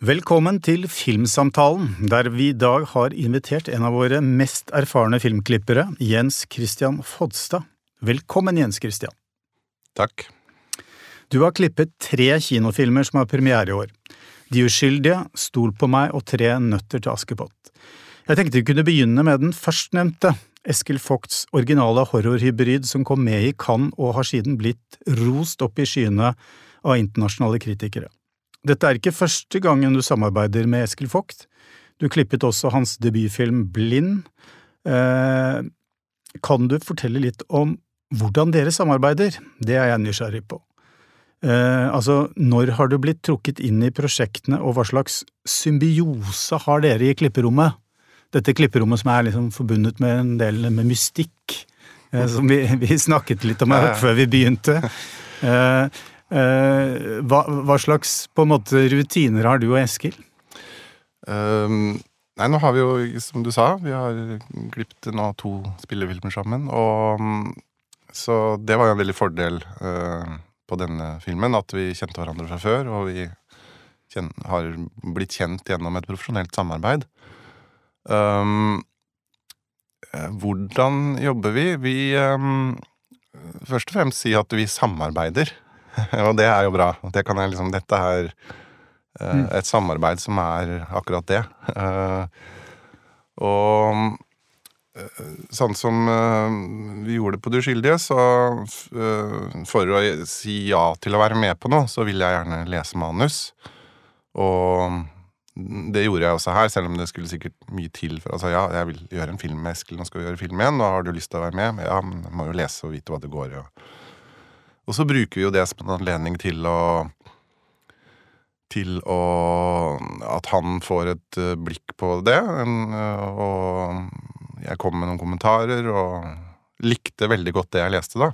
Velkommen til Filmsamtalen, der vi i dag har invitert en av våre mest erfarne filmklippere, Jens Christian Fodstad. Velkommen, Jens Christian. Takk. Du har klippet tre kinofilmer som har premiere i år. De uskyldige, Stol på meg og Tre nøtter til Askepott. Jeg tenkte vi kunne begynne med den førstnevnte, Eskil Vogts originale horrorhybrid som kom med i Cannes og har siden blitt rost opp i skyene av internasjonale kritikere. Dette er ikke første gangen du samarbeider med Eskil Vogt. Du klippet også hans debutfilm Blind. Eh, kan du fortelle litt om hvordan dere samarbeider? Det er jeg nysgjerrig på. Eh, altså, når har du blitt trukket inn i prosjektene, og hva slags symbiose har dere i klipperommet? Dette klipperommet som er liksom forbundet med en del med mystikk, eh, som vi, vi, snakket litt om her før vi begynte. Eh, hva, hva, slags måte rutiner har du og Eskil? Um, nei, nå har vi jo, som du sa, vi har klippet nå to spillefilmer sammen. Og Så det var jo en veldig fordel uh, på denne filmen, at vi kjente hverandre fra før. Og vi kjen, har blitt kjent gjennom et profesjonelt samarbeid. Um, hvordan jobber vi? Vi um, Først og fremst si at vi samarbeider. og det er jo bra. Det kan jeg liksom, dette er uh, et samarbeid som er akkurat det. Uh, og uh, sånn som vi gjorde det på De uskyldige, så for å si ja til å være med på noe, så vil jeg gjerne lese manus. Og det gjorde jeg også her, selv om det skulle sikkert mye til. For, altså, ja, jeg vil gjøre en film med Eskil, nå skal vi gjøre film igjen. Nå har du lyst til å være med? Ja, men jeg må jo lese og vite hva det går i. Ja. Og så bruker vi jo det som en anledning til å til å At han får et eh, blikk på det. Eh, og jeg kom med noen kommentarer og likte veldig godt det jeg leste da.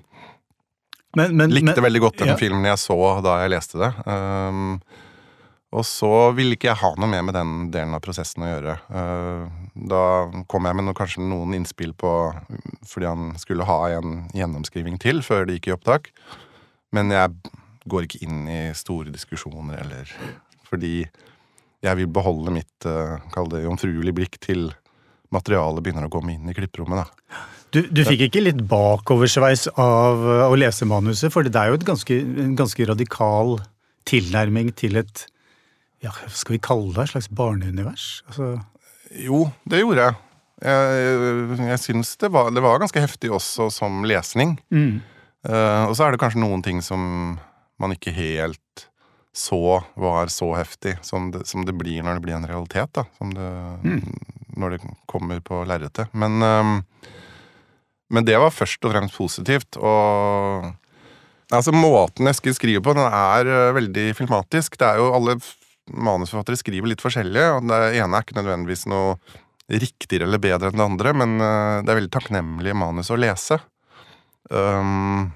Men, men, likte men, veldig godt den ja. filmen jeg så da jeg leste det. Um, og så ville ikke jeg ha noe mer med den delen av prosessen å gjøre. Uh, da kom jeg med noe, kanskje noen innspill på Fordi han skulle ha en gjennomskriving til før det gikk i opptak. Men jeg går ikke inn i store diskusjoner eller Fordi jeg vil beholde mitt uh, kall det jomfruelige blikk til materialet begynner å komme inn i klipperommet. da. Du, du fikk ikke litt bakoversveis av å lese manuset, for det er jo ganske, en ganske radikal tilnærming til et ja, skal vi kalle det et slags barneunivers? Altså... Jo, det gjorde jeg. Jeg, jeg syns det var, det var ganske heftig også som lesning. Mm. Uh, og så er det kanskje noen ting som man ikke helt så var så heftig som det, som det blir når det blir en realitet. da, det, mm. Når det kommer på lerretet. Men, uh, men det var først og fremst positivt. Og altså måten Eskil skriver på, den er uh, veldig filmatisk. Det er jo Alle manusforfattere skriver litt forskjellig, og det ene er ikke nødvendigvis noe riktigere eller bedre enn det andre, men uh, det er veldig takknemlig manus å lese. Um,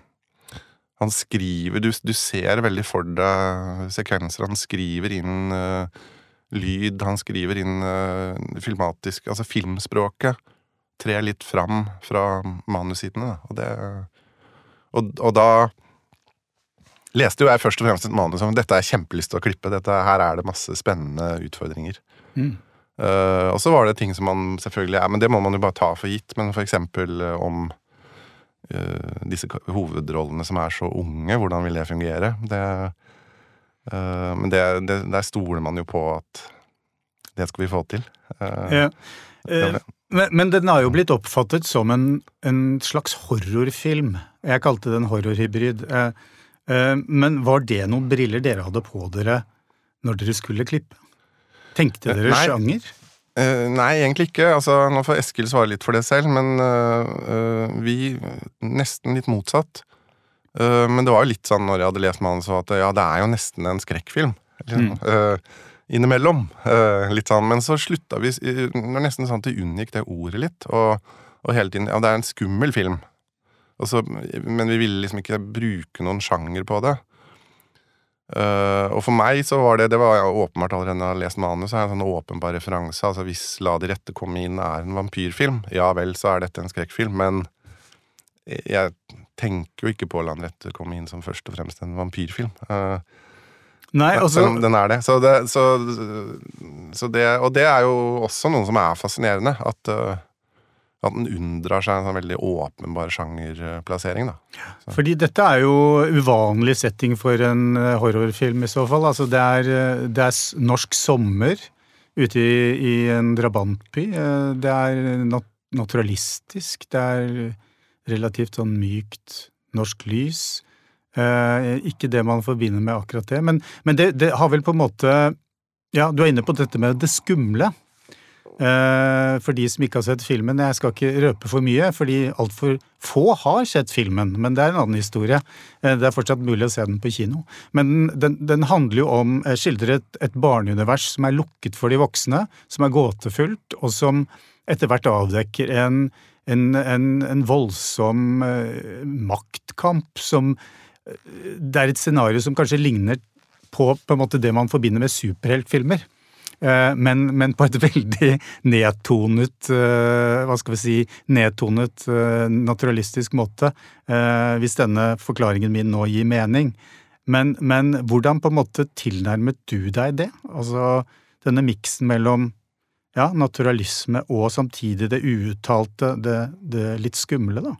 han skriver du, du, ser veldig for deg sekvenser. Han skriver inn uh, lyd, han skriver inn uh, filmatisk Altså filmspråket trer litt fram fra manussidene. Og, det, og, og da leste jo jeg først og fremst et manus om dette er kjempelyst til å klippe. Dette, her er det masse spennende utfordringer. Mm. Uh, og så var det ting som man selvfølgelig er Men det må man jo bare ta for gitt. Men for eksempel om disse hovedrollene som er så unge, hvordan vil det fungere? Det, uh, men det, det, der stoler man jo på at det skal vi få til. Uh, ja. men, men, den har jo blitt oppfattet som en, en slags horrorfilm. Jeg kalte det en horrorhybrid. men var det noen briller dere hadde på dere når dere skulle klippe? Tenkte dere Nei. sjanger? Uh, nei, egentlig ikke. Altså, nå får Eskil svare litt for det selv, men uh, uh, vi Nesten litt motsatt. men det var jo litt sånn når jeg hadde lest manuset at ja, det er jo nesten en skrekkfilm. Mm. innimellom. litt sånn. Men så slutta vi Det var nesten sånn at det unngikk det ordet litt. Og, og hele tiden Ja, det er en skummel film. Så, men vi ville liksom ikke bruke noen sjanger på det. Uh, og for meg så var det Det var jeg åpenbart allerede når jeg har lest manus. En sånn åpenbar referanse. Altså Hvis La de rette komme inn er en vampyrfilm, ja vel, så er dette en skrekkfilm. Men jeg tenker jo ikke på La de rette komme inn som først og fremst en vampyrfilm. Uh, Nei, altså, Den, den er det. Så det, så, så det. Og det er jo også noe som er fascinerende. At, uh, at den unndrar seg en sånn veldig åpenbar sjangerplassering. da. Så. Fordi dette er jo uvanlig setting for en eh, horrorfilm i så fall. Altså det er, eh, det er norsk sommer ute i, i en drabantby. Det er nat naturalistisk. Det er relativt sånn mykt norsk lys. Eh, ikke det man forbinder med akkurat det, men, men det, det, har vel på en måte Ja, du er inne på dette med det skumle. Eh, for de som ikke har sett filmen, jeg skal ikke røpe for mye, fordi altfor få har sett filmen, men det er en annen historie. Eh, det er fortsatt mulig å se den på kino. Men den, den handler jo om, eh, skildrer et, et barneunivers som er lukket for de voksne, som er gåtefullt, og som etter hvert avdekker en, en, en, en voldsom maktkamp som det er et scenario som kanskje ligner på, på en måte det man forbinder med superheltfilmer. Eh, men, men, på et veldig nedtonet eh, Hva skal vi si Nedtonet, eh, naturalistisk måte. Hvis denne forklaringen min nå gir mening. Men, men hvordan på en måte tilnærmet du deg det? Altså denne miksen mellom ja, naturalisme og samtidig det uuttalte, det, det litt skumle, da?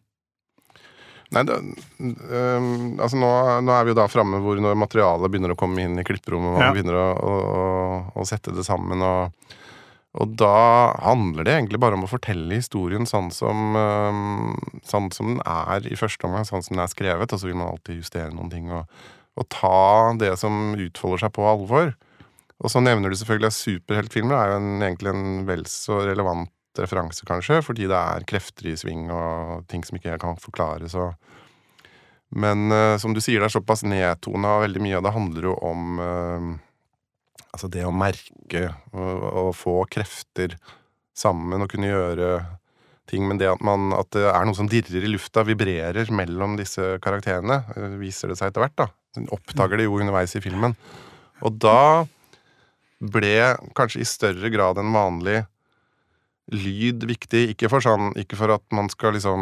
Nei, det, øh, altså nå, nå, er vi jo da framme hvor når materialet begynner å komme inn i klipperommet, og man ja. begynner å, å, å, sette det sammen, og, og, da handler det egentlig bare om å fortelle historien sånn som, øh, sånn som den er i første omgang, sånn som den er skrevet, og så vil man alltid justere noen ting, og, og ta det som utfolder seg på alvor. Og så nevner du selvfølgelig at superheltfilmer er jo en, egentlig en vel så relevant referanse, kanskje, fordi det er krefter i sving og ting som ikke jeg kan forklare, så Men uh, som du sier, det er såpass nedtona, og veldig mye av det handler jo om uh, Altså det å merke og, og, få krefter sammen og kunne gjøre ting, men det at, man, at det er noe som dirrer i lufta, vibrerer mellom disse karakterene, uh, viser det seg etter hvert, da. Oppdager det jo underveis i filmen. Og da ble kanskje i større grad enn vanlig lyd viktig. Ikke for, sånn, ikke for at man skal liksom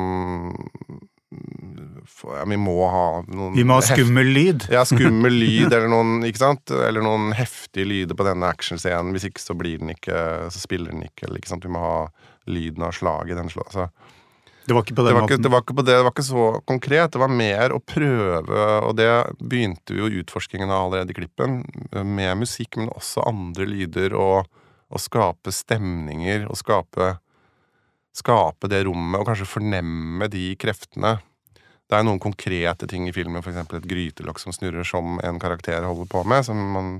ja, vi må ha noen Vi må ha skummel lyd? Ja, skummel lyd, eller noen, ikke sant? Eller noen heftige lyder på denne actionscenen. Hvis ikke så blir den ikke Så spiller den ikke, eller ikke sant? Vi må ha lyden av slaget i den slag, Altså. Det var det var Ikke, det, var ikke på det, det var ikke så konkret. Det var mer å prøve, og det begynte jo utforskingen av allerede i klippen, med musikk, men også andre lyder og å skape stemninger og skape, skape det rommet, og kanskje fornemme de kreftene. Det er noen konkrete ting i filmen, f.eks. et grytelokk som snurrer som en karakter holder på med, som man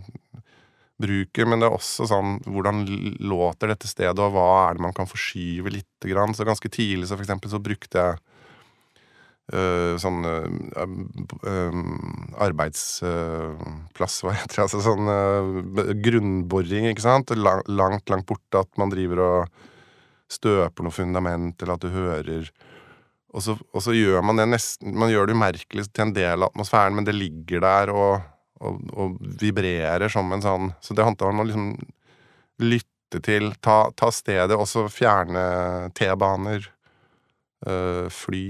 bruker, men det er også sånn hvordan låter dette stedet, og hva er det man kan forskyve lite grann. Så ganske tidlig så for eksempel så brukte jeg Uh, sånn uh, uh, arbeidsplass, hva heter det? Altså sånn grunnboring, ikke sant? Langt, langt borte at man driver og støper noe fundament, eller at du hører og så, og så, gjør man det nesten Man gjør det umerkelig til en del av atmosfæren, men det ligger der og, og, og vibrerer som en sånn Så det handler om å liksom lytte til, ta, ta stedet, og så fjerne T-baner, fly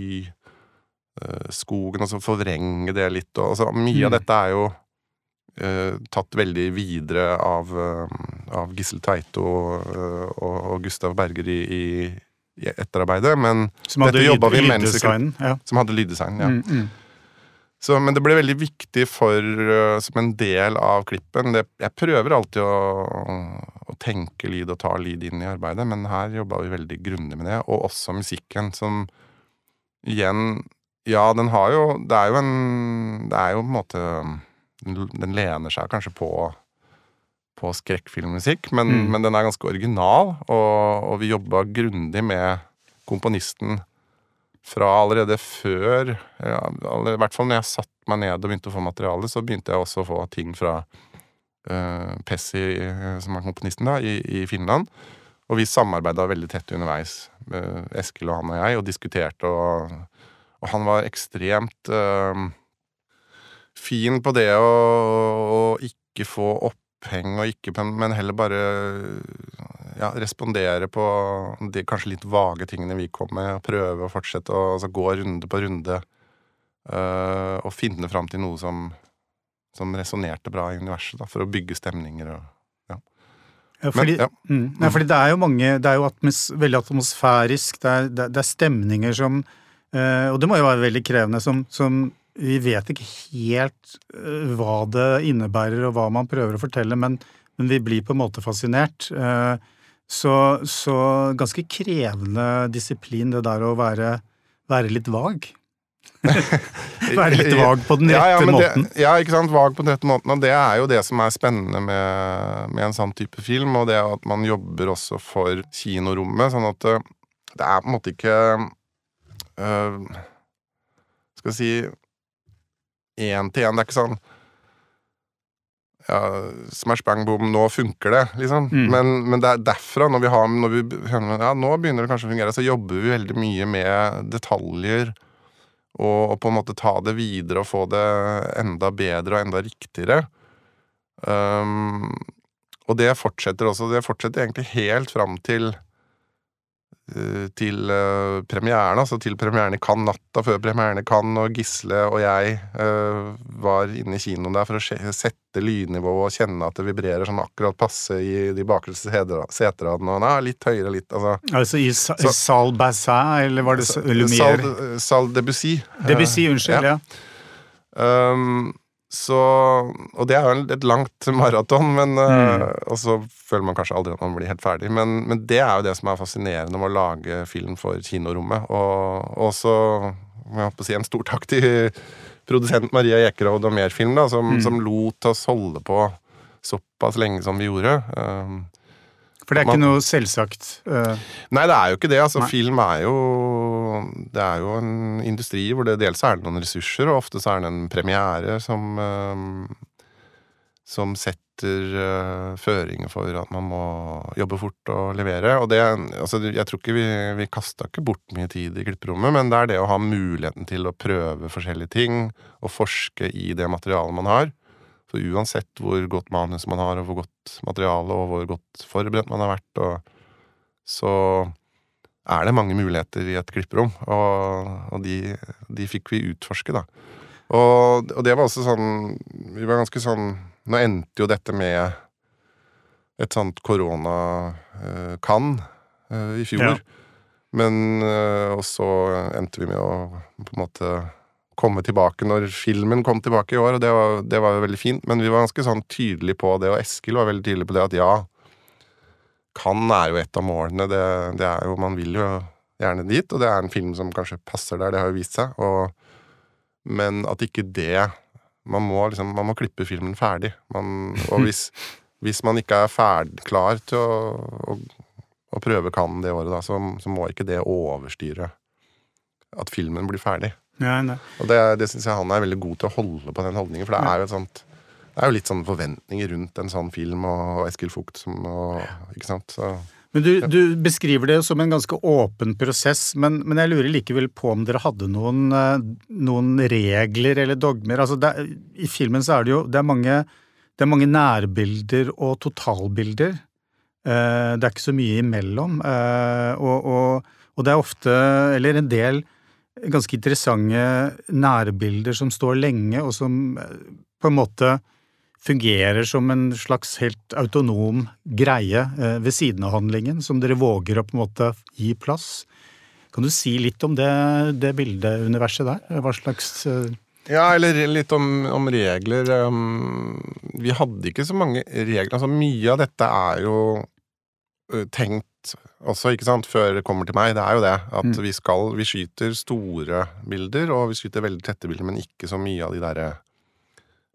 skogen, og så forvrenge det litt. Og, altså, mye mm. av dette er jo uh, tatt veldig videre av, uh, av Gissel Tveito og, og, Gustav Berger i, i, i etterarbeidet, men som hadde dette jobba vi mens ja. Som hadde lyddesign, ja. Mm, mm. Så, men det ble veldig viktig for, uh, som en del av klippen det, Jeg prøver alltid å, å, tenke lyd og ta lyd inn i arbeidet, men her jobba vi veldig grundig med det. Og også musikken, som igjen ja, den har jo Det er jo en Det er jo på en måte Den lener seg kanskje på på skrekkfilmmusikk, men, mm. men, den er ganske original, og, og vi jobba grundig med komponisten fra allerede før ja, I hvert fall når jeg satte meg ned og begynte å få materiale, så begynte jeg også å få ting fra uh, Pessi, eh, som er komponisten, da, i, i Finland. Og vi samarbeida veldig tett underveis, uh, Eskil og han og jeg, og diskuterte og og han var ekstremt øh, fin på det å, å, ikke få oppheng, og ikke, men heller bare ja, respondere på de kanskje litt vage tingene vi kom med, og prøve å fortsette å altså, gå runde på runde. Øh, og finne fram til noe som, som resonnerte bra i universet, da, for å bygge stemninger og Ja, fordi, Men, ja. mm, ja, fordi det er jo mange Det er jo atmos, veldig atmosfærisk, det er, det, det er stemninger som eh, Og det må jo være veldig krevende, som, som Vi vet ikke helt uh, hva det innebærer, og hva man prøver å fortelle, men, men vi blir på en måte fascinert. Uh, så, så ganske krevende disiplin, det der å være, være litt vag. Være litt vag på den Ja, ja, rette måten. Det, ja, ikke sant. Vag på den rette måten. Og det er jo det som er spennende med, med en sånn type film, og det er at man jobber også for kinorommet, sånn at det, det er på en måte ikke øh, Skal vi si én til én. Det er ikke sånn ja, smash bang boom, nå funker det, liksom. Mm. Men, men det er derfra, når vi har når vi, Ja, nå begynner det kanskje å fungere, så jobber vi veldig mye med detaljer og, og på en måte ta det videre og få det enda bedre og enda riktigere. Um, og det fortsetter også. Det fortsetter egentlig helt fram til til eh, premieren, altså til premieren i Cannes natta før premieren i Cannes, og Gisle og jeg uh, var inne i kinoen der for å sette lydnivået og kjenne at det vibrerer sånn akkurat passe i de bakerste seteradene, og nei, litt høyere, litt altså Altså i Sa- Så- Salle Bassin, eller var det Lumière? Sal, Sal Debussy. Debussy, unnskyld. Ja. ja. Um, så Og det er jo et langt maraton, men uh, Og så føler man kanskje aldri at man blir helt ferdig, men, men det er jo det som er fascinerende med å lage film for kinorommet. Og også må jeg på å si en stor takk til produsent Maria Ekerhovd og Merfilm, da, som, som lot oss holde på såpass lenge som vi gjorde. Um, For det er Man- ikke noe selvsagt. Uh... Nei, det er jo ikke det. altså Film er jo Det er jo en industri hvor det dels er det noen ressurser, og ofte så er det en premiere som uh, Som setter uh, føringer for at man må jobbe fort og levere. Og det altså Jeg tror ikke vi, vi kasta ikke bort mye tid i klipperommet, men det er det å ha muligheten til å prøve forskjellige ting, og forske i det materialet man har. For uansett hvor godt manus man har, og hvor godt materiale, og hvor godt forberedt man har vært, og så er det mange muligheter i et klipperom, og, og de, de fikk vi utforske, da. Og, og det var også sånn Vi var ganske sånn Nå endte jo dette med et sånt korona-kan i fjor. Ja. Men eh, Og så endte vi med å på en måte komme tilbake når filmen kom tilbake i år, og det var, det var jo veldig fint. Men vi var ganske sånn tydelige på det, og Eskil var veldig tydelig på det, at ja, Cannes er jo et av målene. Det, det er jo, Man vil jo gjerne dit, og det er en film som kanskje passer der, det har jo vist seg. Og, men at ikke det Man må liksom, man må klippe filmen ferdig. Man, og hvis, hvis man ikke er ferdig klar til å, å, å prøve Cannes det året, da, så, så må ikke det overstyre at filmen blir ferdig. Nei, nei. Og det, det syns jeg han er veldig god til å holde på den holdningen, for det er jo et sånt det er jo litt sånn forventninger rundt en sånn film og, Eskil Vogt som og, Ikke sant? Så Men du, du beskriver det som en ganske åpen prosess, men, men jeg lurer likevel på om dere hadde noen, eh, noen regler eller dogmer. Altså det, I filmen så er det jo det er mange, det er mange nærbilder og totalbilder. Eh, det er ikke så mye imellom. eh, og, og, og det er ofte, eller en del, ganske interessante nærbilder som står lenge, og som eh, på en måte fungerer som en slags helt autonom greie eh, ved siden av handlingen, som dere våger å på en måte gi plass. Kan du si litt om det, det bildeuniverset der? Hva slags eh, Ja, eller litt om, om regler. Um, vi hadde ikke så mange regler. Altså, mye av dette er jo uh, også, ikke sant, før det kommer til meg. Det er jo det. At Mm. vi skal Vi skyter store bilder, og vi skyter veldig tette bilder, men ikke så mye av de derre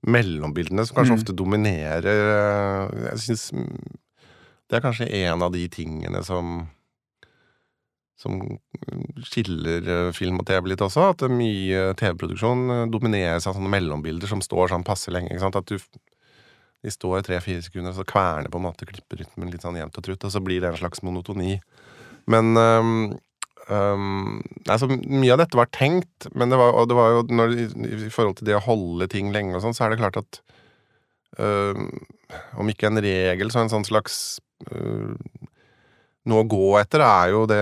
mellombildene som kanskje Mm. ofte dominerer. uh, Jeg syns det er kanskje en av de tingene som som skiller eh, film og TV litt også, at mye TV-produksjon eh, domineres av sånne mellombilder som står sånn passe lenge. ikke sant? At du De står tre-fire sekunder, og så kverner på en måte klipperytmen litt sånn jevnt og trutt, og så blir det en slags monotoni. Men um, um, altså, mye av dette var tenkt, men det var, det var jo når, i, forhold til det å holde ting lenge og sånn, så er det klart at um, Om ikke en regel, så en sånn slags øh, noe å gå etter er jo det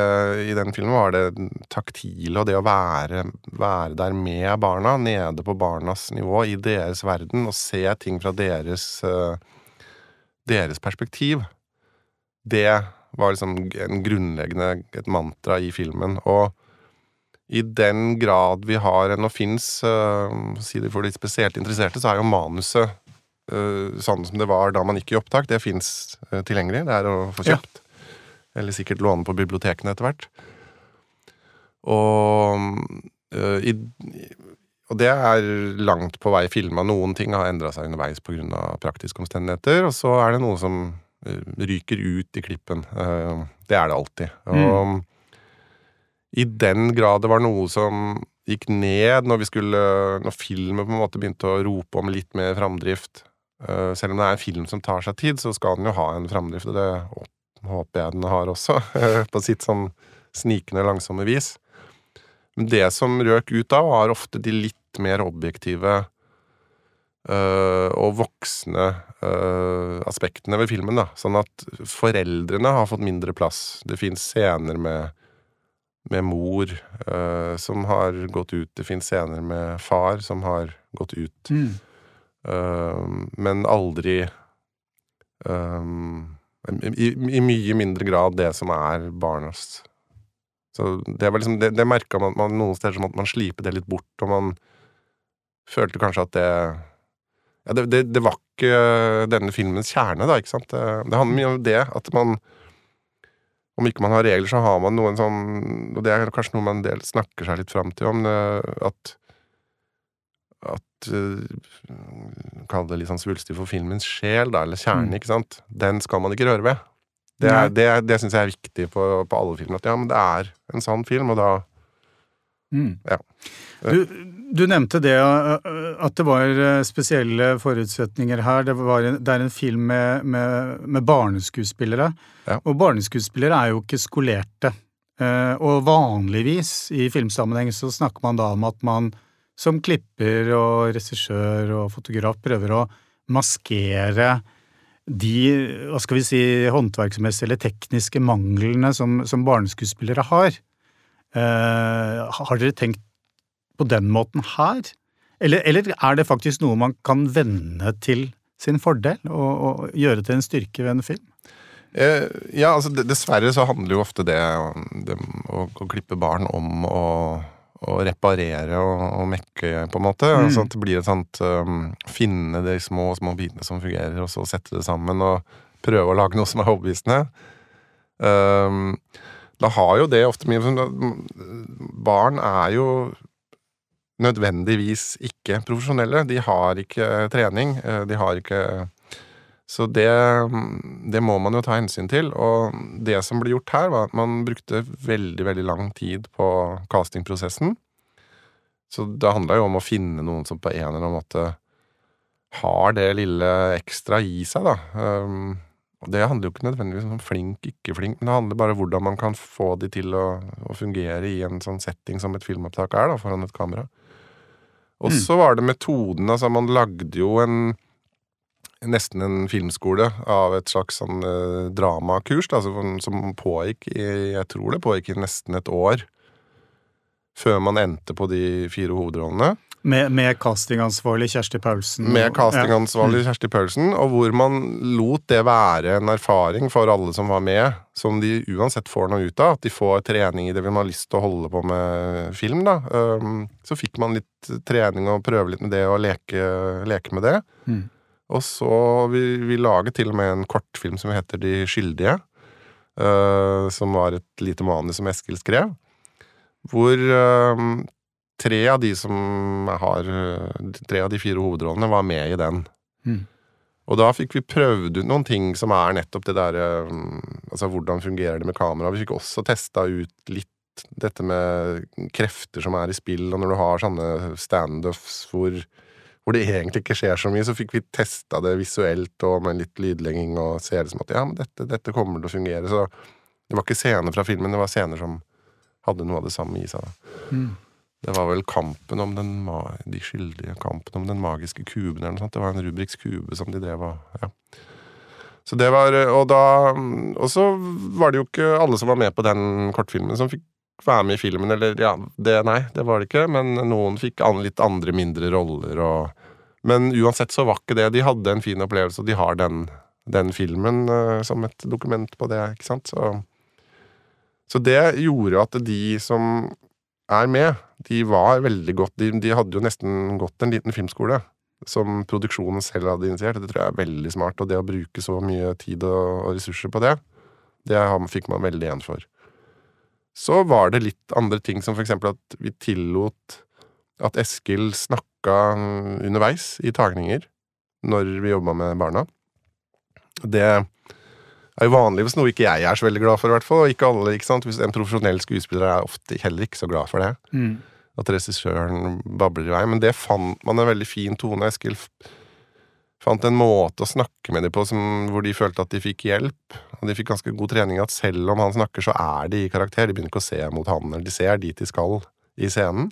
I den filmen var det taktile og det å være, være der med barna, nede på barnas nivå, i deres verden, og se ting fra deres, uh, deres perspektiv. Det var liksom en grunnleggende et mantra i filmen. Og i den grad vi har Nå fins, uh, si det for de spesielt interesserte, så er jo manuset uh, sånn som det var da man gikk i opptak. Det fins tilgjengelig. Det er å få kjøpt. Ja. Eller sikkert låne på bibliotekene etter hvert. Og, øh, i, og det er langt på vei filma. Noen ting har endra seg underveis pga. praktiske omstendigheter. Og så er det noe som ryker ut i klippen. det er det alltid. Og mm i den grad det var noe som gikk ned når vi skulle Når filmen på en måte begynte å rope om litt mer framdrift. Uh, selv om det er en film som tar seg tid, så skal den jo ha en framdrift, og det håper jeg den har også, på sitt sånn snikende, langsomme vis. Men det som røk ut da, var ofte de litt mer objektive øh, og voksne øh, aspektene ved filmen, da. Sånn at foreldrene har fått mindre plass. Det fins scener med med mor øh, som har gått ut. Det fins scener med far som har gått ut. Mm. Uh, men aldri um, i, i, mye mindre grad det som er barnas. Så det var liksom Det, det merka man, man, noen steder som at man slipet det litt bort, og man følte kanskje at det ja, det, det, det var ikke denne filmens kjerne, da, ikke sant? Det, det handler mye om det, at man om ikke man har regler, så har man noen sånn Og det er kanskje noe man del snakker seg litt fram til om, at at uh, Kall det litt sånn svulstig for filmens sjel, da, eller kjernen, mm. ikke sant. Den skal man ikke røre ved. Det, er, det, det syns jeg er viktig på, på, alle filmer. At ja, men det er en sann film, og da mm. Ja. Du, du, nevnte det at det var spesielle forutsetninger her. Det, en, det er en film med, med, med barneskuespillere. Ja. Og barneskuespillere er jo ikke skolerte. Og vanligvis i filmsammenheng så snakker man da om at man som klipper og regissør og fotograf prøver å maskere de hva skal vi si, håndverksmessige eller tekniske manglene som, som barneskuespillere har. Eh, har dere tenkt på den måten her? Eller, eller, er det faktisk noe man kan vende til sin fordel, og, og gjøre til en styrke ved en film? Eh, ja, altså dessverre så handler jo ofte det, det å, å, klippe barn om å, å reparere og, og, mekke, på en måte. Mm. Altså at det blir et sånt um, Finne de små, små bitene som fungerer, og så sette det sammen og prøve å lage noe som er overbevisende. Um, da har jo det ofte mye Barn er jo nødvendigvis ikke profesjonelle. De har ikke trening. Eh, de har ikke Så det, det, må man jo ta hensyn til. Og det som ble gjort her, var at man brukte veldig, veldig lang tid på castingprosessen. Så det handla jo om å finne noen som på en eller annen måte har det lille ekstra i seg, da. Um, og det handler jo ikke nødvendigvis om flink, ikke flink, men det handler bare om hvordan man kan få de til å, å, fungere i en sånn setting som et filmopptak er, da, foran et kamera. Og mm. så var det metoden. Altså, man lagde jo en Nesten en filmskole av et slags sånn eh, dramakurs da, som, som pågikk i Jeg tror det pågikk i nesten et år. Før man endte på de fire hovedrollene. Med, med castingansvarlig Kjersti Paulsen. Med castingansvarlig ja. Mm. Kjersti Paulsen, og hvor man lot det være en erfaring for alle som var med, som de uansett får noe ut av. At de får trening i det man ha lyst til å holde på med film. da. Um, så fikk man litt trening og prøve litt med det og leke, leke med det. Mm. Og så vi, vi laget til og med en kortfilm som heter De skyldige. Uh, som var et lite manus som Eskil skrev. Hvor uh, tre av de som har Tre av de fire hovedrollene var med i den. Mm. Og da fikk vi prøvd ut noen ting som er nettopp det derre Altså hvordan fungerer det med kamera. Vi fikk også testa ut litt dette med krefter som er i spill, og når du har sånne standups hvor, hvor det egentlig ikke skjer så mye, så fikk vi testa det visuelt og med litt lydlegging og ser det som at ja, men dette, dette kommer til å fungere. Så det var ikke scener fra filmen, det var scener som hadde noe av det samme i seg. Mm. Det var vel kampen om den de skyldige kampen om den magiske kuben eller noe sånt. Det var en Rubriks kube som de drev og Ja. Så det var Og da Og så var det jo ikke alle som var med på den kortfilmen, som fikk være med i filmen, eller ja det, Nei, det var det ikke, men noen fikk litt andre mindre roller og Men uansett så var ikke det. De hadde en fin opplevelse, og de har den, den filmen uh, som et dokument på det, ikke sant. Så, så det gjorde at de som er med, de var veldig godt de, de hadde jo nesten gått en liten filmskole som produksjonen selv hadde initiert. Det tror jeg er veldig smart. Og det å bruke så mye tid og ressurser på det, det fikk man veldig igjen for. Så var det litt andre ting, som for eksempel at vi tillot at Eskil snakka underveis i tagninger når vi jobba med barna. Det er jo vanligvis noe ikke jeg er så veldig glad for, i hvert fall. Ikke alle, ikke sant? Hvis En profesjonell skuespiller er ofte heller ikke så glad for det. Mm at regissøren babler i vei. Men det fant man en veldig fin tone. Eskil fant en måte å snakke med dem på som, hvor de følte at de fikk hjelp. Og de fikk ganske god trening at selv om han snakker, så er de i karakter. De begynner ikke å se mot han, eller de ser dit de skal i scenen.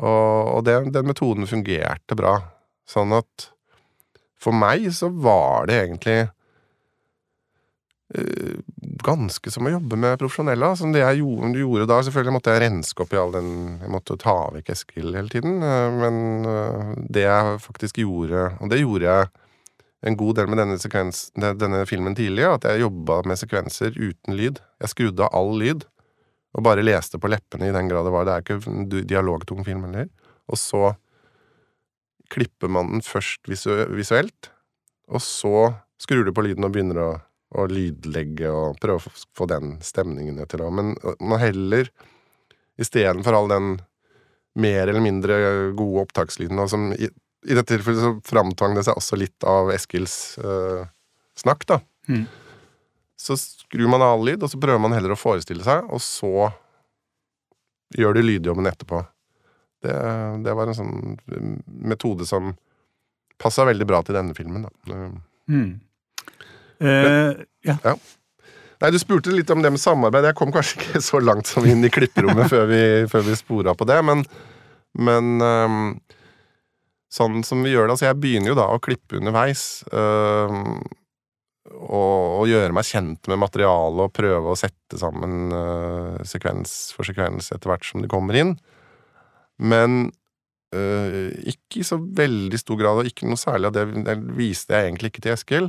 Og, og det, den metoden fungerte bra. Sånn at for meg så var det egentlig ganske som å jobbe med profesjonelle. Som det jeg gjorde, gjorde, da. Selvfølgelig måtte jeg renske opp i all den Jeg måtte ta vekk Eskil hele tiden. Eh, men eh, det jeg faktisk gjorde, og det gjorde jeg en god del med denne, sekvens, denne filmen tidlig, at jeg jobba med sekvenser uten lyd. Jeg skrudde av all lyd, og bare leste på leppene i den grad det var. Det er ikke en dialogtung film heller. Og så klipper man den først visuelt, og så skrur du på lyden og begynner å og lydlegge og prøve å få den stemningen til å Men man heller, istedenfor all den mer eller mindre gode opptakslyden som i, i, dette tilfellet så framtvang det seg også litt av Eskils uh, snakk, da. Mm. Så skrur man av all lyd, og så prøver man heller å forestille seg, og så gjør du lydjobben etterpå. Det, det var en sånn metode som passa veldig bra til denne filmen, da. Mm. Uh, ja. ja. Nei, Du spurte litt om det med samarbeid. Jeg kom kanskje ikke så langt som inn i klipperommet før vi, før vi spora på det, men, men um, sånn som vi gjør det Altså, jeg begynner jo da å klippe underveis. Um, og, og, gjøre meg kjent med materialet og prøve å sette sammen uh, sekvens for sekvens etter hvert som de kommer inn. Men uh, ikke i så veldig stor grad, og ikke noe særlig av det, det viste jeg egentlig ikke til Eskil.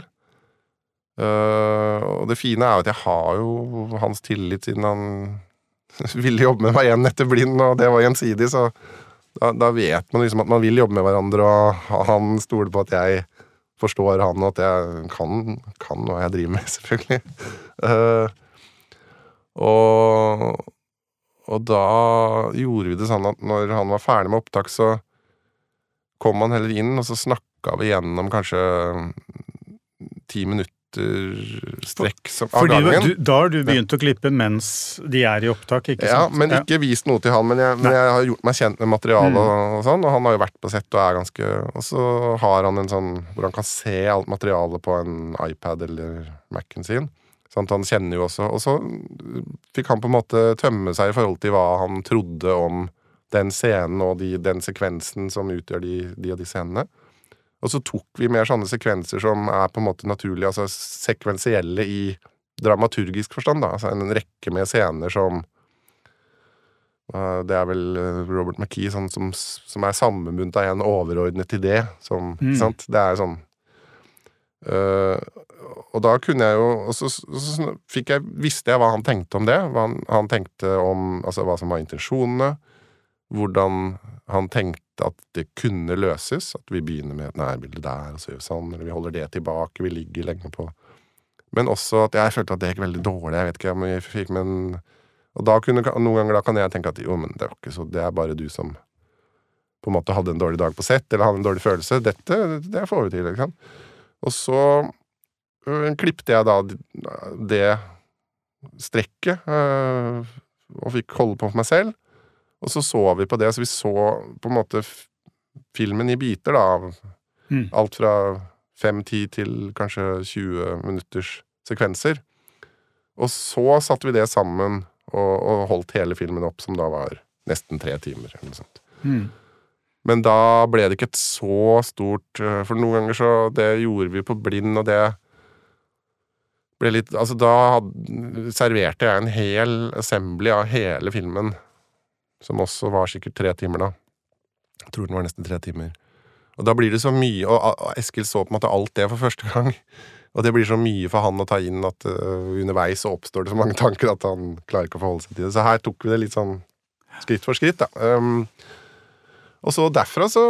Uh, og det fine er jo at jeg har jo hans tillit, siden han ville jobbe med meg igjen etter Blind, og det var gjensidig, så da, da, vet man liksom at man vil jobbe med hverandre, og han stoler på at jeg forstår han, og at jeg kan, kan hva jeg driver med, selvfølgelig. Uh, og, og da gjorde vi det sånn at når han var ferdig med opptak, så kom han heller inn, og så snakka vi gjennom kanskje ti minutter strekk som, av gangen. Du, da har du begynt å klippe mens de er i opptak? ikke sant? Ja, men ikke vist noe til han. Men jeg, men jeg har gjort meg kjent med materialet, mm. og, og, sånn, og han har jo vært på sett og er ganske Og så har han en sånn hvor han kan se alt materialet på en iPad eller Mac-en sin. Sånn, han kjenner jo også Og så fikk han på en måte tømme seg i forhold til hva han trodde om den scenen og de, den sekvensen som utgjør de, de og de scenene. Og så tok vi mer sånne sekvenser som er på en måte naturlige, altså sekvensielle i dramaturgisk forstand. da, altså En rekke med scener som uh, Det er vel eh, Robert McKee sånn, som, som, er sammenbundet av en overordnet idé. Som, mm. ikke sant? Det er sånn øh, Og da kunne jeg jo Og så, så fikk jeg, visste jeg hva han tenkte om det. Hva han, han tenkte om altså hva som var intensjonene. Hvordan han tenkte at det kunne løses. At vi begynner med et nærbilde der, og så gjør vi sånn, eller vi holder det tilbake, vi ligger lenge på Men også at jeg følte at det gikk veldig dårlig. Jeg vet ikke om vi fikk, men Og da kunne, noen ganger da kan jeg tenke at jo, men det er ikke så Det er bare du som på en måte hadde en dårlig dag på sett, eller hadde en dårlig følelse. Dette, det får vi til, ikke sant. Og så øh, klippte jeg da det strekket, øh, og fikk holde på for meg selv. Og så så vi på det, så vi så på en måte filmen i biter, da. Mm. Alt fra 5-10 til kanskje 20 minutters sekvenser. Og så satte vi det sammen og, og, holdt hele filmen opp, som da var nesten tre timer. eller noe sånt. Mm. Men da ble det ikke et så stort eh, For noen ganger så Det gjorde vi på blind, og det ble litt Altså, da serverte jeg en hel assembly av hele filmen, som også var sikkert tre timer, da. Jeg tror den var nesten tre timer. Og da blir det så mye Og Eskil så på en måte alt det for første gang. Og det blir så mye for han å ta inn at uh, underveis så oppstår det så mange tanker at han klarer ikke å forholde seg til det. Så her tok vi det litt sånn skritt for skritt, da. Um, og så derfra så,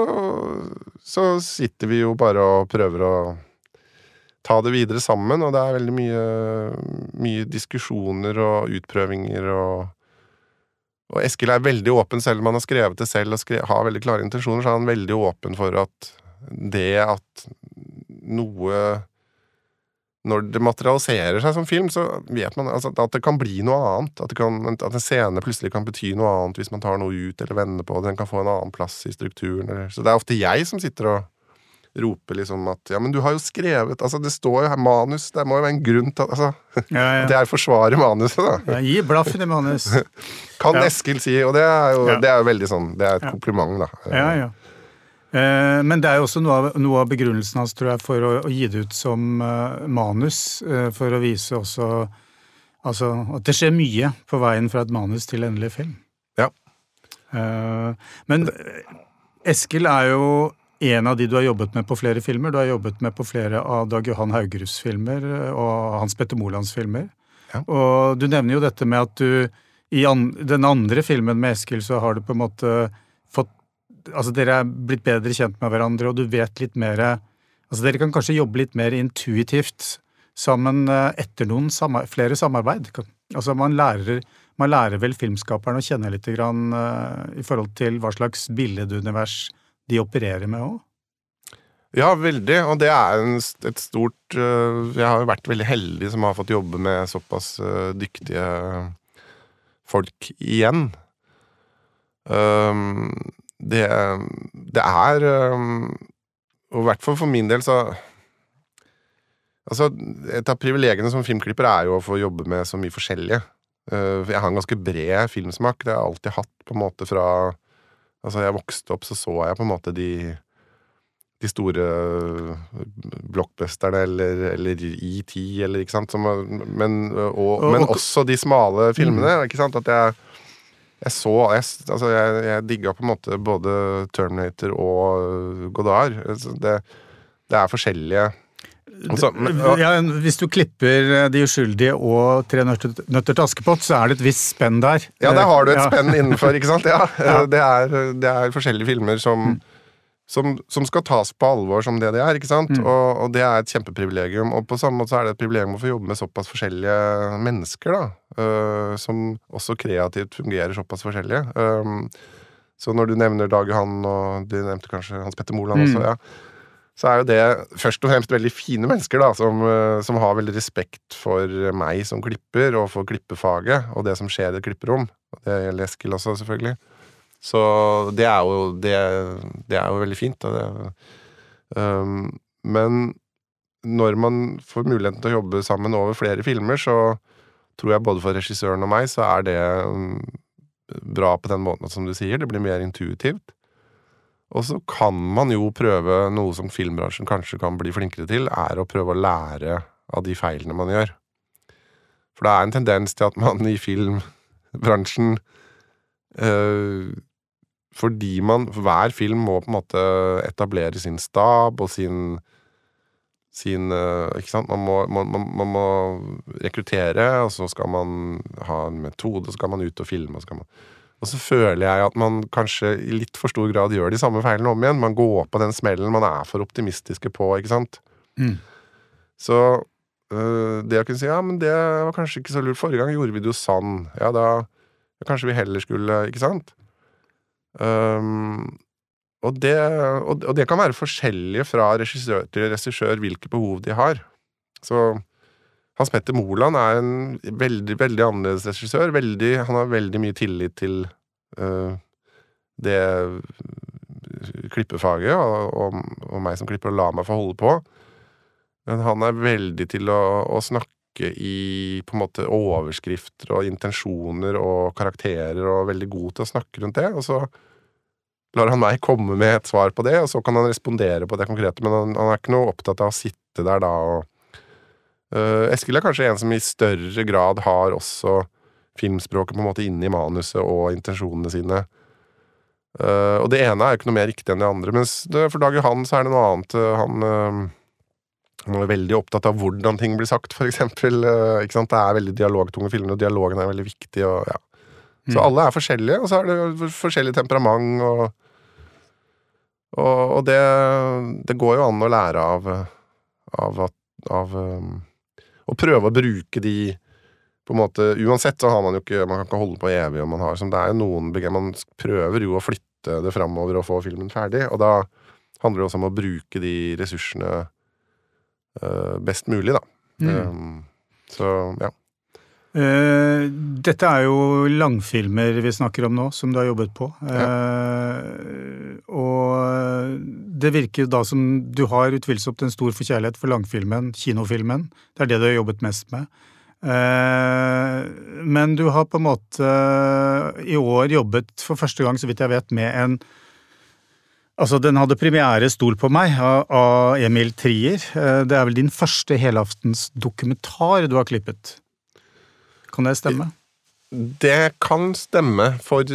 så sitter vi jo bare og prøver å ta det videre sammen, og det er veldig mye, mye diskusjoner og utprøvinger og og Eskil er veldig åpen, selv om han har skrevet det selv og skrevet, har veldig klare intensjoner, så er han veldig åpen for at det at noe Når det materialiserer seg som film, så vet man altså, at det kan bli noe annet. At, kan, at en scene plutselig kan bety noe annet hvis man tar noe ut eller vender på det. Den kan få en annen plass i strukturen. Eller. Så det er ofte jeg som sitter og roper liksom at Ja, men du har jo skrevet Altså, det står jo her manus, det må jo være en grunn til altså, Ja, Det ja. er forsvaret manuset, da. ja gi blaffen i manus. Kan. Eskil si, og det er jo, det er jo veldig sånn Det er et kompliment, da. Ja, ja. Eh, Men det er jo også noe av, noe av begrunnelsen hans, tror jeg, for å, å gi det ut som uh, manus. uh, For å vise også altså, at det skjer mye på veien fra et manus til endelig film. Ja. Eh, Men Eskil er jo en av de du har jobbet med på flere filmer. Du har jobbet med på flere av Dag Johan Haugeruds filmer og Hans Petter Molands filmer. Ja. Og du nevner jo dette med at du i an, den andre filmen med Eskil så har du på en måte fått Altså dere er blitt bedre kjent med hverandre, og du vet litt mer Altså dere kan kanskje jobbe litt mer intuitivt sammen eh, etter noen flere samarbeid. Altså man lærer, man lærer vel filmskaperen å kjenne litt grann, eh, i forhold til hva slags billedunivers de opererer med òg. Ja, veldig. Og det er en, et stort øh, Jeg har jo vært veldig heldig som har fått jobbe med såpass øh, dyktige folk igjen. Det, det er Og i hvert fall for min del, så Altså, Et av privilegiene som filmklipper er jo å få jobbe med så mye forskjellige. Uh, jeg har en ganske bred filmsmak. Det har jeg alltid hatt, på en måte, fra Altså, jeg vokste opp, så så jeg på en måte de de store blockbusterne, eller, eller ET, eller ikke sant, som, men, og, men også de smale filmene, ikke sant, at jeg jeg så jeg, altså jeg, jeg digga på en måte både Terminator og Godard. Altså Det, det er forskjellige altså, men, ja. Ja, hvis du klipper eh, De uskyldige og Tre nøtter, nøtter til Askepott, så er det et visst spenn der. Ja, der har du et Ja. spenn innenfor, ikke sant? Ja, Ja. Det, er, det er forskjellige filmer som, som, som skal tas på alvor som det de er, ikke sant? Og, og det er et kjempeprivilegium. Og på samme måte så er det et privilegium å få jobbe med såpass forskjellige mennesker, da. Uh, som også kreativt fungerer såpass forskjellige. Um, så når du nevner Dag Johan, og du nevnte kanskje Hans Petter Moland også, ja. Så er jo det først og fremst veldig fine mennesker, da, som, øh, som har veldig respekt for meg som klipper, og for klippefaget, og det som skjer i et klipperom. Det gjelder Eskil også, selvfølgelig. Så det er jo, det, det er jo veldig fint. Det, um, men når man får muligheten til å jobbe sammen over flere filmer, så tror jeg både for regissøren og meg så er det um, bra på den måten som du sier. Det blir mer intuitivt. Og så kan man jo prøve noe som filmbransjen kanskje kan bli flinkere til, er å prøve å lære av de feilene man gjør. For det er en tendens til at man i filmbransjen øh, Fordi man Hver film må på en måte etablere sin stab og sin sin øh, Ikke sant? Man må, man, man må rekruttere, og så skal man ha en metode, og så skal man ut og filme, og så skal man og så føler jeg at man kanskje i litt for stor grad gjør de samme feilene om igjen. Man går på den smellen man er for optimistiske på, ikke sant. Mm. Så øh, det å kunne si ja, men det var kanskje ikke så lurt. Forrige gang gjorde vi det jo sånn. Ja, da kanskje vi heller skulle Ikke sant? Um, og, det, og, og det kan være forskjellige fra regissør til regissør hvilke behov de har. Så Hans Petter Moland er en veldig, veldig annerledes regissør. Veldig, han har veldig mye tillit til uh, det klippefaget og, og, og meg som klipper, og la meg få holde på. Men han er veldig til å, å snakke i på en måte overskrifter og intensjoner og karakterer, og veldig god til å snakke rundt det. Og så lar han meg komme med et svar på det, og så kan han respondere på det konkrete, men han, han er ikke noe opptatt av å sitte der da og Uh, Eskil er kanskje en som i større grad har også filmspråket på en måte inne i manuset og intensjonene sine. Uh, og det ene er jo ikke noe mer riktig enn det andre. Mens det, for Dag Johan så er det noe annet. Han, uh, han er veldig opptatt av hvordan ting blir sagt, for eksempel. ikke sant? Det er veldig dialogtunge filmer, og dialogen er veldig viktig. Og, ja. Så mm. alle er forskjellige, og så er det forskjellig temperament. og og, og det, det, går jo an å lære av, av, av um, Å prøve å bruke de på en måte, Uansett så har man jo ikke Man kan ikke holde på evig om man har som Det er jo noen Man prøver jo å flytte det framover og få filmen ferdig, og da handler det også om å bruke de ressursene uh, best mulig, da. Mm. Um, så ja. Uh, dette er jo langfilmer vi snakker om nå, som du har jobbet på. Ja. Og det virker da som du har utvilsomt en stor forkjærlighet for langfilmen, kinofilmen. Det er det du har jobbet mest med. Uh, men du har på en måte i år jobbet for første gang, så vidt jeg vet, med en Altså, den hadde premiere Stol på meg av, av Emil Trier. Det er vel din første helaftens dokumentar du har klippet? Kan det stemme? Det kan stemme, for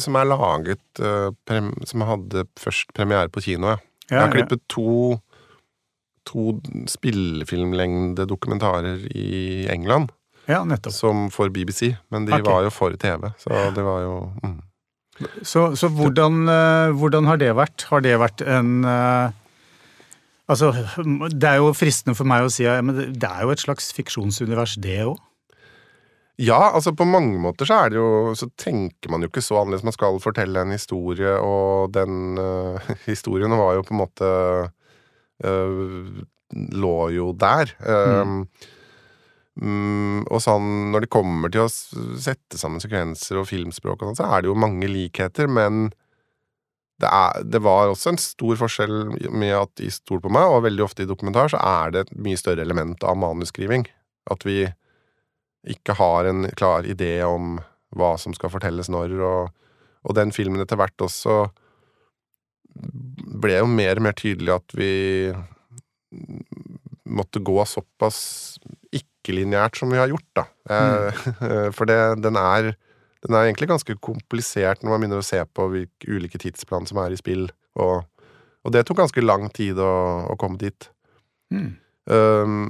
som er laget eh, Som hadde først premiere på kino, ja. Jeg har klippet to, to spillefilmlengde dokumentarer i England. Ja, nettopp. Som for BBC, men de okay. var jo for TV, så det var jo mm. Så, så hvordan, eh, hvordan, har det vært? Har det vært en Altså, det er jo fristende for meg å si at det er jo et slags fiksjonsunivers, det òg? Ja, altså på mange måter så er det jo Så tenker man jo ikke så annerledes. Man skal fortelle en historie, og den uh, historien var jo på en måte uh, Lå jo der. Mm. Um, og sånn når det kommer til å sette sammen sekvenser og filmspråk og sånn, så er det jo mange likheter, men det, er, det, var også en stor forskjell med at i Stol på meg, og veldig ofte i dokumentar, så er det et mye større element av manusskriving. At vi ikke har en klar idé om hva som skal fortelles når, og, og den filmen etter hvert også ble jo mer og mer tydelig at vi måtte gå såpass ikke-lineært som vi har gjort, da. Mm. For det, den, er, den er egentlig ganske komplisert når man begynner å se på hvilke ulike tidsplan som er i spill, og, og det tok ganske lang tid å, å komme dit. Mm. Um,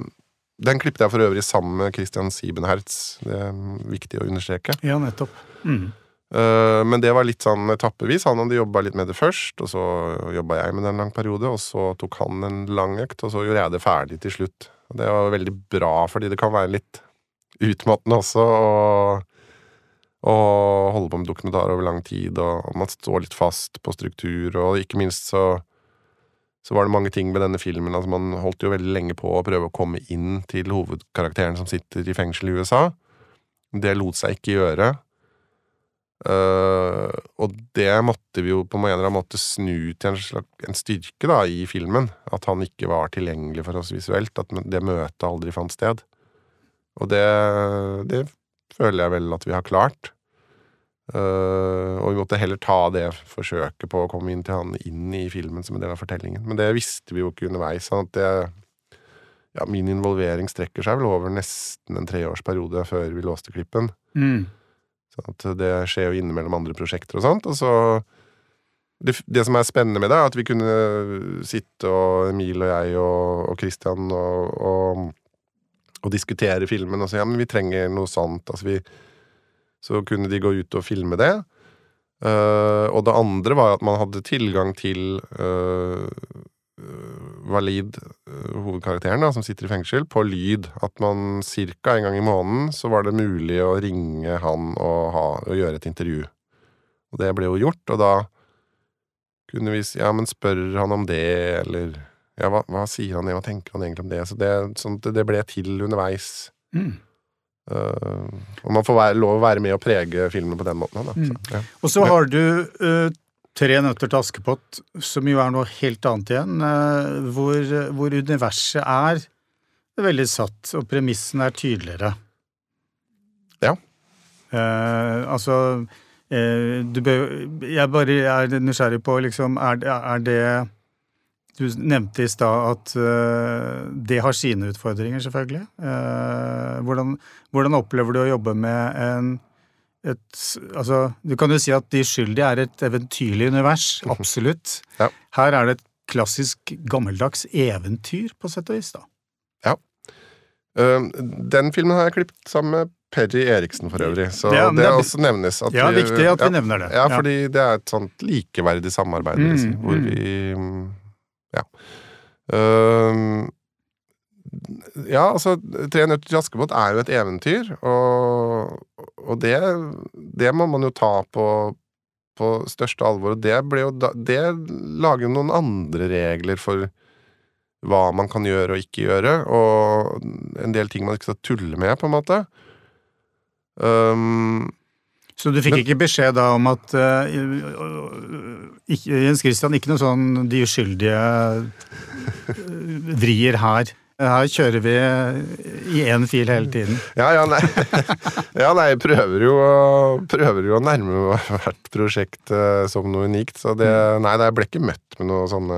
den klippet jeg for øvrig sammen med Christian Siebenherz. Det er viktig å understreke. Ja, nettopp. Mm. Uh, men det var litt sånn etappevis. Han hadde jobba litt med det først, og så jobba jeg med det en lang periode, og så tok han en lang økt, og så gjorde jeg det ferdig til slutt. Det var veldig bra, fordi det kan være litt utmattende også å holde på med dokumentar over lang tid, og, og man står litt fast på struktur, og ikke minst så så var det mange ting med denne filmen. altså Man holdt jo veldig lenge på å prøve å komme inn til hovedkarakteren som sitter i fengsel i USA. Det lot seg ikke gjøre. Uh, og det måtte vi jo på en eller annen måte snu til en, slags, en styrke da, i filmen. At han ikke var tilgjengelig for oss visuelt. At det møtet aldri fant sted. Og det, det føler jeg vel at vi har klart. Uh, og vi måtte heller ta det forsøket på å komme inn til han inn i filmen som en del av fortellingen. Men det visste vi jo ikke underveis. Sånn at det, ja, min involvering strekker seg vel over nesten en treårsperiode før vi låste klippen. Mm. Sånn at det skjer jo innimellom andre prosjekter og sånt. Og så det, det, som er spennende med det, er at vi kunne sitte, og Emil og jeg og, og Christian, og, og, og diskutere filmen og si ja, men vi trenger noe sånt. Altså vi så kunne de gå ut og filme det. Uh, og det andre var at man hadde tilgang til uh, Walid, uh, hovedkarakteren, da, som sitter i fengsel, på lyd. At man ca. en gang i måneden så var det mulig å ringe han og, ha, og gjøre et intervju. Og det ble jo gjort, og da kunne vi si ja, men spør han om det, eller ja, hva, hva sier han, hva tenker han egentlig om det? Så det, sånn, det ble til underveis. Mm. Uh, og man får være, lov å være med og prege filmen på den måten. Mm. Så, ja. Og så har du uh, Tre nøtter til Askepott, som jo er noe helt annet igjen, uh, hvor, hvor, universet er veldig satt, og premissen er tydeligere. Ja. altså du bør, Jeg bare er nysgjerrig på, liksom, er, er det Du nevnte i stad at uh, det har sine utfordringer, selvfølgelig. Uh, hvordan, hvordan, opplever du å jobbe med en et, altså, Du kan jo si at De skyldige er et eventyrlig univers. Absolutt. Ja. Her er det et klassisk gammeldags eventyr, på sett og vis. da. Ja. Uh, den filmen har jeg klippet sammen med Perry Eriksen for øvrig, så Ja, det det er- også nevnes. At Ja, vi- viktig at vi ja, nevner det. Ja, fordi det er et sånt likeverdig samarbeid, mm, si, hvor mm. vi mm, Ja. Uh, ja, altså, Tre nøtter til Askepott er jo et eventyr, og, og det, det må man jo ta på, på største alvor. Og det, jo det lager jo noen andre regler for hva man kan gjøre og ikke gjøre, og en del ting man ikke skal tulle med, på en måte. Um, Så du fikk ikke beskjed da om at uh, ikke, Jens Christian, ikke noe sånn de uskyldige uh, vrier her. Her kjører vi i én fil hele tiden. Ja, ja, nei. ja, nei, jeg prøver jo, prøver jo å nærme meg hvert prosjekt eh, som noe unikt. Så det Nei, jeg ble ikke møtt med noe sånne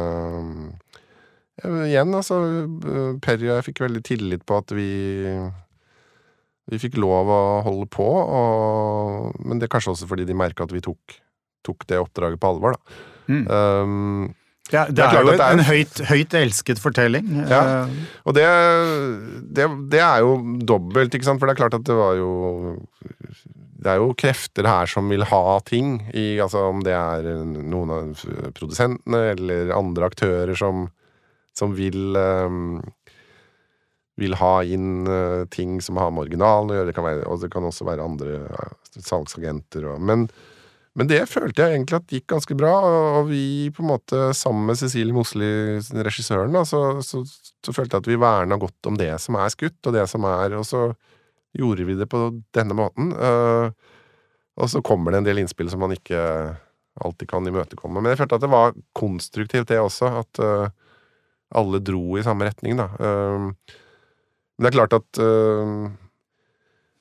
Igjen, altså. eh, Perry og jeg fikk veldig tillit på at vi Vi fikk lov å holde på, og, men det er kanskje også fordi de merka at vi tok, tok det oppdraget på alvor, da. Mm. Um, Ja, det, Det er er, jo det er- en høyt, høyt elsket fortelling. Ja. Uh, Og det, det, det er jo dobbelt, ikke sant? For det er klart at det var jo Det er jo krefter her som vil ha ting, i, altså om det er noen av produsentene eller andre aktører som, som vil um, vil ha inn uh, ting som har med originalen å gjøre, det kan være, og det kan også være andre ja, salgsagenter og Men men det følte jeg egentlig at gikk ganske bra, og vi på en måte, sammen med Cecilie Mosli, regissøren, da, så, så, så følte jeg at vi verna godt om det som er skutt, og det som er Og så gjorde vi det på denne måten. Uh, og så kommer det en del innspill som man ikke alltid kan imøtekomme. Men jeg følte at det var konstruktivt, det også, at uh, alle dro i samme retning, da. Eh, men det er klart at eh,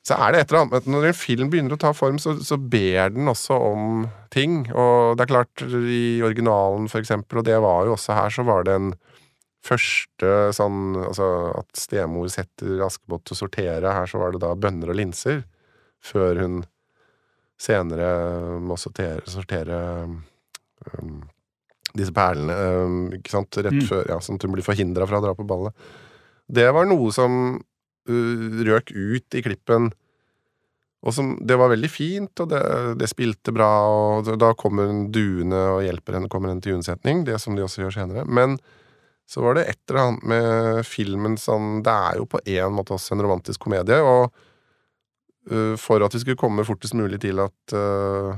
så er det et eller annet Når en film begynner å ta form, så, så ber den også om ting. Og det er klart, i originalen, for eksempel, og det var jo også her, så var det en første sånn Altså at stemor setter Askepott til å sortere. Her så var det da bønner og linser. Før hun senere må sortere, sortere um, disse perlene, um, ikke sant, rett Mm. før, ja, sånn at hun blir forhindra fra å dra på ballet. Det var noe som uh, røk ut i klippen. Og som, Det var veldig fint, og det, det spilte bra, og da kommer duene og hjelper henne, kommer til unnsetning, det som de også gjør senere. Men så var det et eller annet med filmen sånn Det er jo på en måte også en romantisk komedie, og uh, for at vi skulle komme fortest mulig til at uh,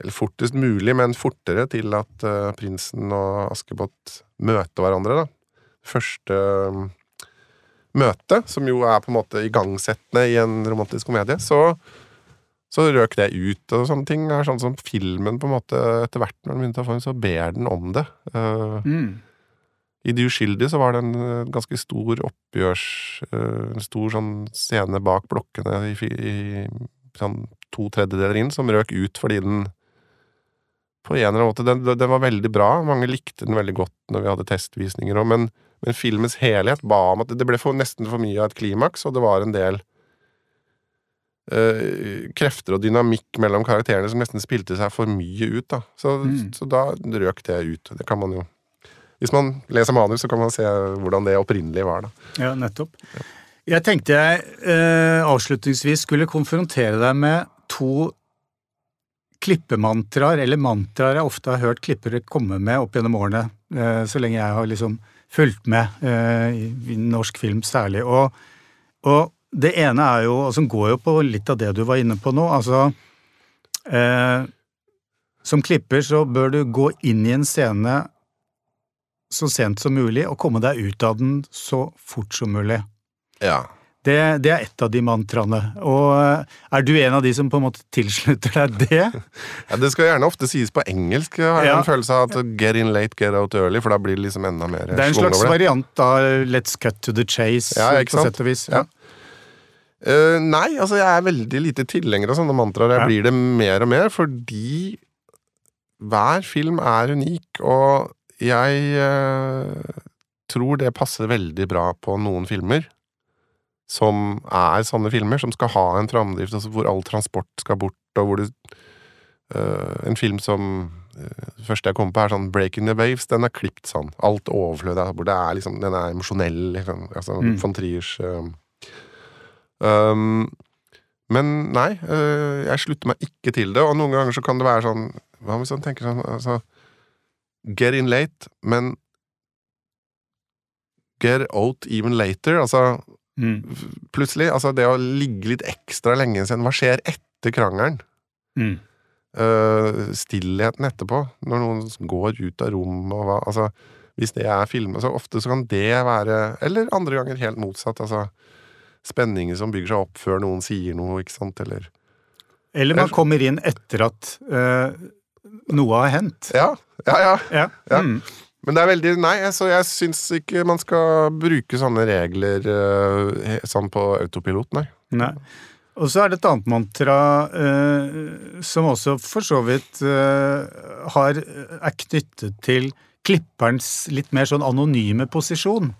Eller fortest mulig, men fortere til at uh, prinsen og Askepott møter hverandre, da. Første møte, som jo er på en måte igangsettende i en romantisk komedie, så, så røk det ut. Og sånne ting er sånn som filmen på en måte etter hvert når den begynte å form, så ber den om det. Uh, mm. I De uskyldige så var det en uh, ganske stor oppgjørs... uh, en stor sånn scene bak blokkene i, i sånn to tredjedeler inn, som røk ut fordi den på en eller annen måte, den, den var veldig bra. Mange likte den veldig godt når vi hadde testvisninger òg, men, men filmens helhet ba om at det ble for, nesten for mye av et klimaks, og det var en del øh, krefter og dynamikk mellom karakterene som nesten spilte seg for mye ut. da. Så, Mm. så da røk det ut. Det kan man jo Hvis man leser manus, så kan man se hvordan det opprinnelig var. da. Ja, nettopp. Jeg tenkte jeg øh, avslutningsvis skulle konfrontere deg med to klippemantraer, eller mantraer jeg ofte har hørt klippere komme med opp gjennom årene, eh, så lenge jeg har liksom fulgt med eh, i, i norsk film særlig. Og, og det ene er jo, og som går jo på litt av det du var inne på nå, altså eh, Som klipper så bør du gå inn i en scene så sent som mulig og komme deg ut av den så fort som mulig. Ja. Det, det er ett av de mantraene. Og eh, er du en av de som på en måte tilslutter deg det? ja det skal gjerne ofte sies på engelsk, har jeg Ja. en følelse av. at Get in late, get out early, for da blir det liksom enda mer Det er en slags variant av let's cut to the chase, Ja, ikke på sant? sett og vis. Ja. Uh, nei, altså jeg er veldig lite tilhenger av sånne mantraer. Jeg blir det mer og mer, fordi hver film er unik, og jeg uh, tror det passer veldig bra på noen filmer. Som er sånne filmer, som skal ha en framdrift, altså hvor all transport skal bort, og hvor du eh, En film som uh, første jeg kommer på, er sånn Breaking the Waves. Den er klipt sånn. Alt overflødet er hvor det er liksom, Den er emosjonell, liksom. Altså Mm. von Triers eh, um, Men nei, eh, jeg slutter meg ikke til det, og noen ganger så kan det være sånn Hva hvis man tenker sånn altså, Get in late, men get out even later. Altså, Mm. plutselig, altså det å ligge litt ekstra lenge siden hva skjer etter krangelen? Mm. Uh, stillheten etterpå, når noen går ut av rommet og hva Altså, hvis det er filmet, så ofte så kan det være Eller andre ganger helt motsatt, altså. Spenninger som bygger seg opp før noen sier noe, ikke sant, eller Eller man kommer inn etter at uh, noe har hendt. Ja, ja, ja. Ja. Ja. Mm. Men det er veldig Nei, så jeg syns ikke man skal bruke sånne regler eh, sånn på autopilot, nei. Nei. Og så er det et annet mantra eh, som også for så vidt eh, har, er knyttet til klipperens litt mer sånn anonyme posisjon.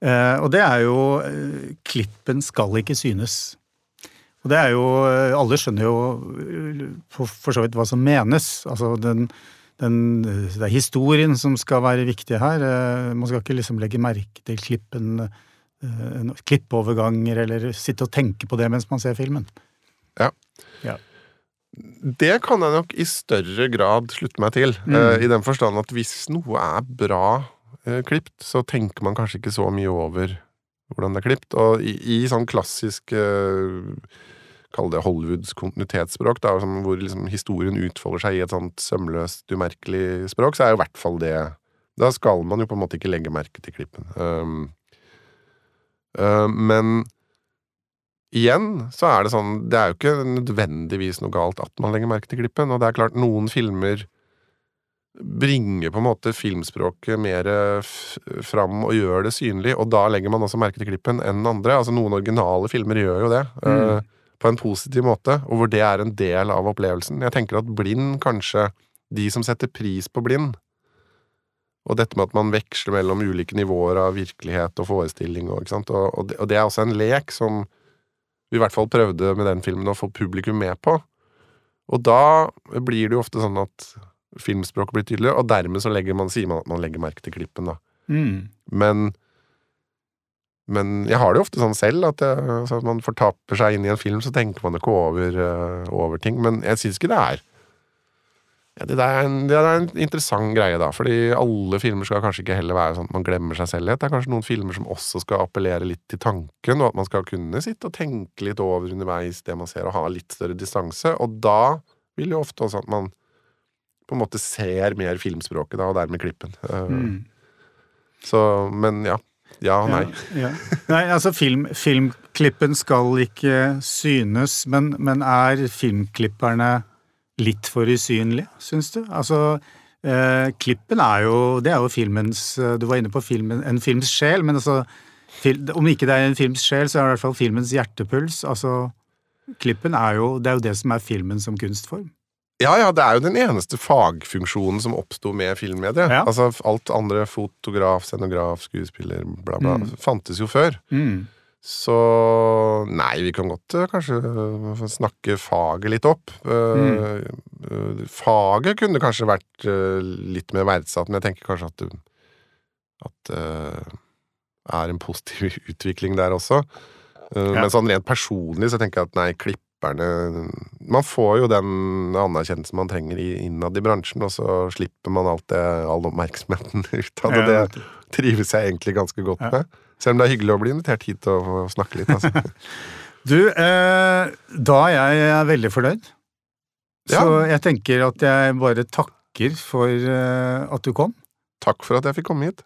Eh, og det er jo eh, klippen skal ikke synes. Og det er jo eh, Alle skjønner jo for så vidt hva som menes. Altså den, den Det er historien som skal være viktig her. Eh, man skal ikke liksom legge merke til klippen eh, klippeoverganger, eller sitte og tenke på det mens man ser filmen. Ja. Det kan jeg nok i større grad slutte meg til. Mm. eh, I den forstand at hvis noe er bra uh, klipt, så tenker man kanskje ikke så mye over hvordan det er klipt. Og i, i sånn klassisk uh, Kall det Hollywoods kontinuitetsspråk, da, hvor liksom historien utfolder seg i et sånt sømløst, umerkelig språk, så er jo i hvert fall det Da skal man jo på en måte ikke legge merke til klippen. Um, uh, men igjen så er det sånn Det er jo ikke nødvendigvis noe galt at man legger merke til klippen, og det er klart noen filmer bringer på en måte filmspråket mer fram og gjør det synlig, og da legger man også merke til klippen enn andre. Altså Noen originale filmer gjør jo det, eh, på en positiv måte, og hvor det er en del av opplevelsen. Jeg tenker at blind, kanskje De som setter pris på blind, og dette med at man veksler mellom ulike nivåer av virkelighet og forestilling, og? Og, og, det, og det er også en lek som vi i hvert fall prøvde med den filmen å få publikum med på. Og da blir det jo ofte sånn at filmspråket blir tydeligere, og dermed så legger man, sier man at man legger merke til klippen, da. Mm. Men men jeg har det jo ofte sånn selv, at, jeg, altså at man fortaper seg inn i en film, så tenker man ikke over, uh, over ting. Men jeg syns ikke det er ja, det, er en, det er en interessant greie, da. Fordi alle filmer skal kanskje ikke heller være sånn at man glemmer seg selv litt. Det er kanskje noen filmer som også skal appellere litt til tanken, og at man skal kunne sitte og tenke litt over underveis det man ser, og ha litt større distanse. Og da vil jo ofte også at man på en måte ser mer filmspråket, da, og dermed klippen. Eh, Mm. Så, men ja. Ja og nei. Ja, ja. Nei, altså film, filmklippen skal ikke synes, men, men er filmklipperne litt for usynlige, syns du? Altså, eh, klippen er jo Det er jo filmens eh, Du var inne på filmen, en films sjel, men altså fil, Om ikke det er en films sjel, så er det i hvert fall filmens hjertepuls. Altså, klippen er jo Det er jo det som er filmen som kunstform. Ja, ja, det er jo den eneste fagfunksjonen som oppsto med filmmediet. Ja. Altså, alt andre, fotograf, scenograf, skuespiller, bla, bla, Mm. fantes jo før. Mm. Så nei, vi kan godt eh, kanskje eh, snakke faget litt opp. Eh, Mm. faget kunne kanskje vært litt mer verdsatt, men jeg tenker kanskje at at det er en positiv utvikling der også. Ja. Men sånn rent personlig så tenker jeg at nei, klipperne Man får jo den anerkjennelsen man trenger innad i bransjen, og så slipper man alt det, all oppmerksomheten ut av det. Ja, Det trives jeg egentlig ganske godt Ja. med. Selv om det er hyggelig å bli invitert hit og snakke litt. Altså. Du, eh, da er jeg veldig fornøyd. Så Ja. jeg tenker at jeg bare takker for eh, at du kom. Takk for at jeg fikk komme hit.